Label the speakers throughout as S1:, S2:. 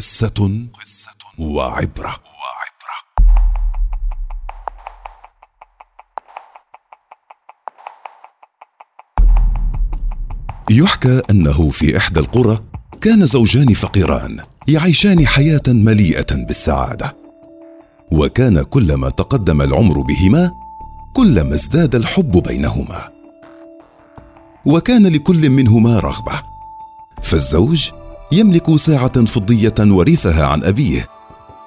S1: قصة وعبرة. يحكى أنه في إحدى القرى كان زوجان فقيران يعيشان حياة مليئة بالسعادة. وكان كلما تقدم العمر بهما كلما ازداد الحب بينهما. وكان لكل منهما رغبة فالزوج يملك ساعة فضية ورثها عن أبيه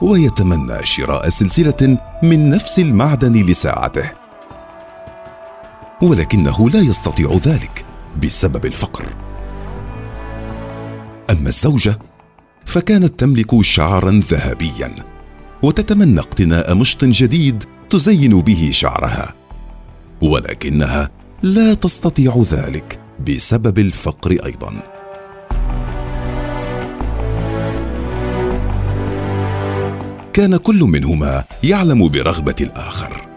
S1: ويتمنى شراء سلسلة من نفس المعدن لساعته. ولكنه لا يستطيع ذلك بسبب الفقر. أما الزوجة فكانت تملك شعرا ذهبيا وتتمنى اقتناء مشط جديد تزين به شعرها ولكنها لا تستطيع ذلك بسبب الفقر أيضا. كان كل منهما يعلم برغبة الآخر.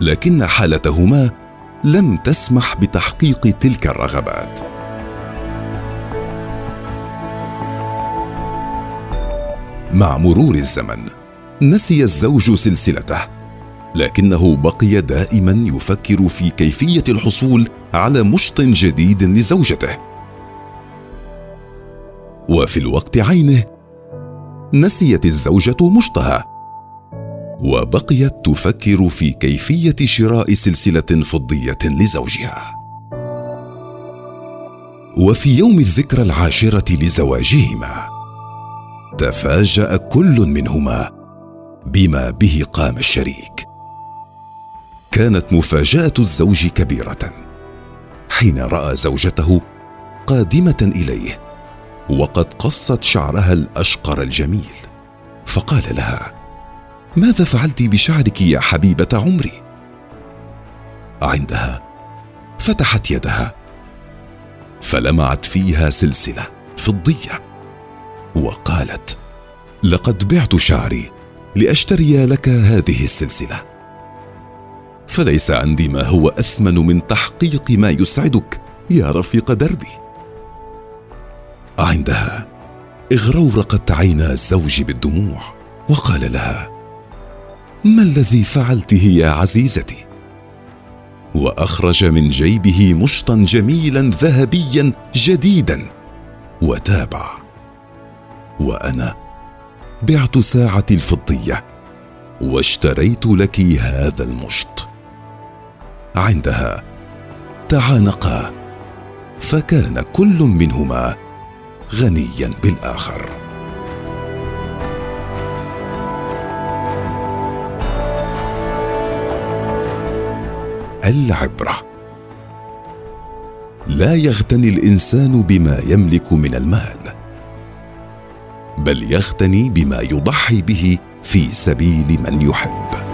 S1: لكن حالتهما لم تسمح بتحقيق تلك الرغبات. مع مرور الزمن نسي الزوج سلسلته لكنه بقي دائما يفكر في كيفية الحصول على مشط جديد لزوجته. وفي الوقت عينه نسيت الزوجة مشطها. وبقيت تفكر في كيفية شراء سلسلة فضية لزوجها. وفي يوم الذكرى العاشرة لزواجهما تفاجأ كل منهما بما به قام الشريك. كانت مفاجأة الزوج كبيرة حين رأى زوجته قادمة إليه. وقد قصت شعرها الأشقر الجميل. فقال لها ماذا فعلت بشعرك يا حبيبة عمري؟ عندها فتحت يدها. فلمعت فيها سلسلة فضيه وقالت لقد بعت شعري لأشتري لك هذه السلسلة. فليس عندي ما هو أثمن من تحقيق ما يسعدك يا رفيق دربي. عندها. اغرورقت عينا الزوج بالدموع وقال لها ما الذي فعلته يا عزيزتي؟ وأخرج من جيبه مشطا جميلا ذهبيا جديدا وتابع. وأنا بعت ساعتي الفضية واشتريت لك هذا المشط. عندها تعانقا فكان كل منهما غنيا بالآخر. العبرة. لا يغتني الإنسان بما يملك من المال بل يغتني بما يضحي به في سبيل من يحب.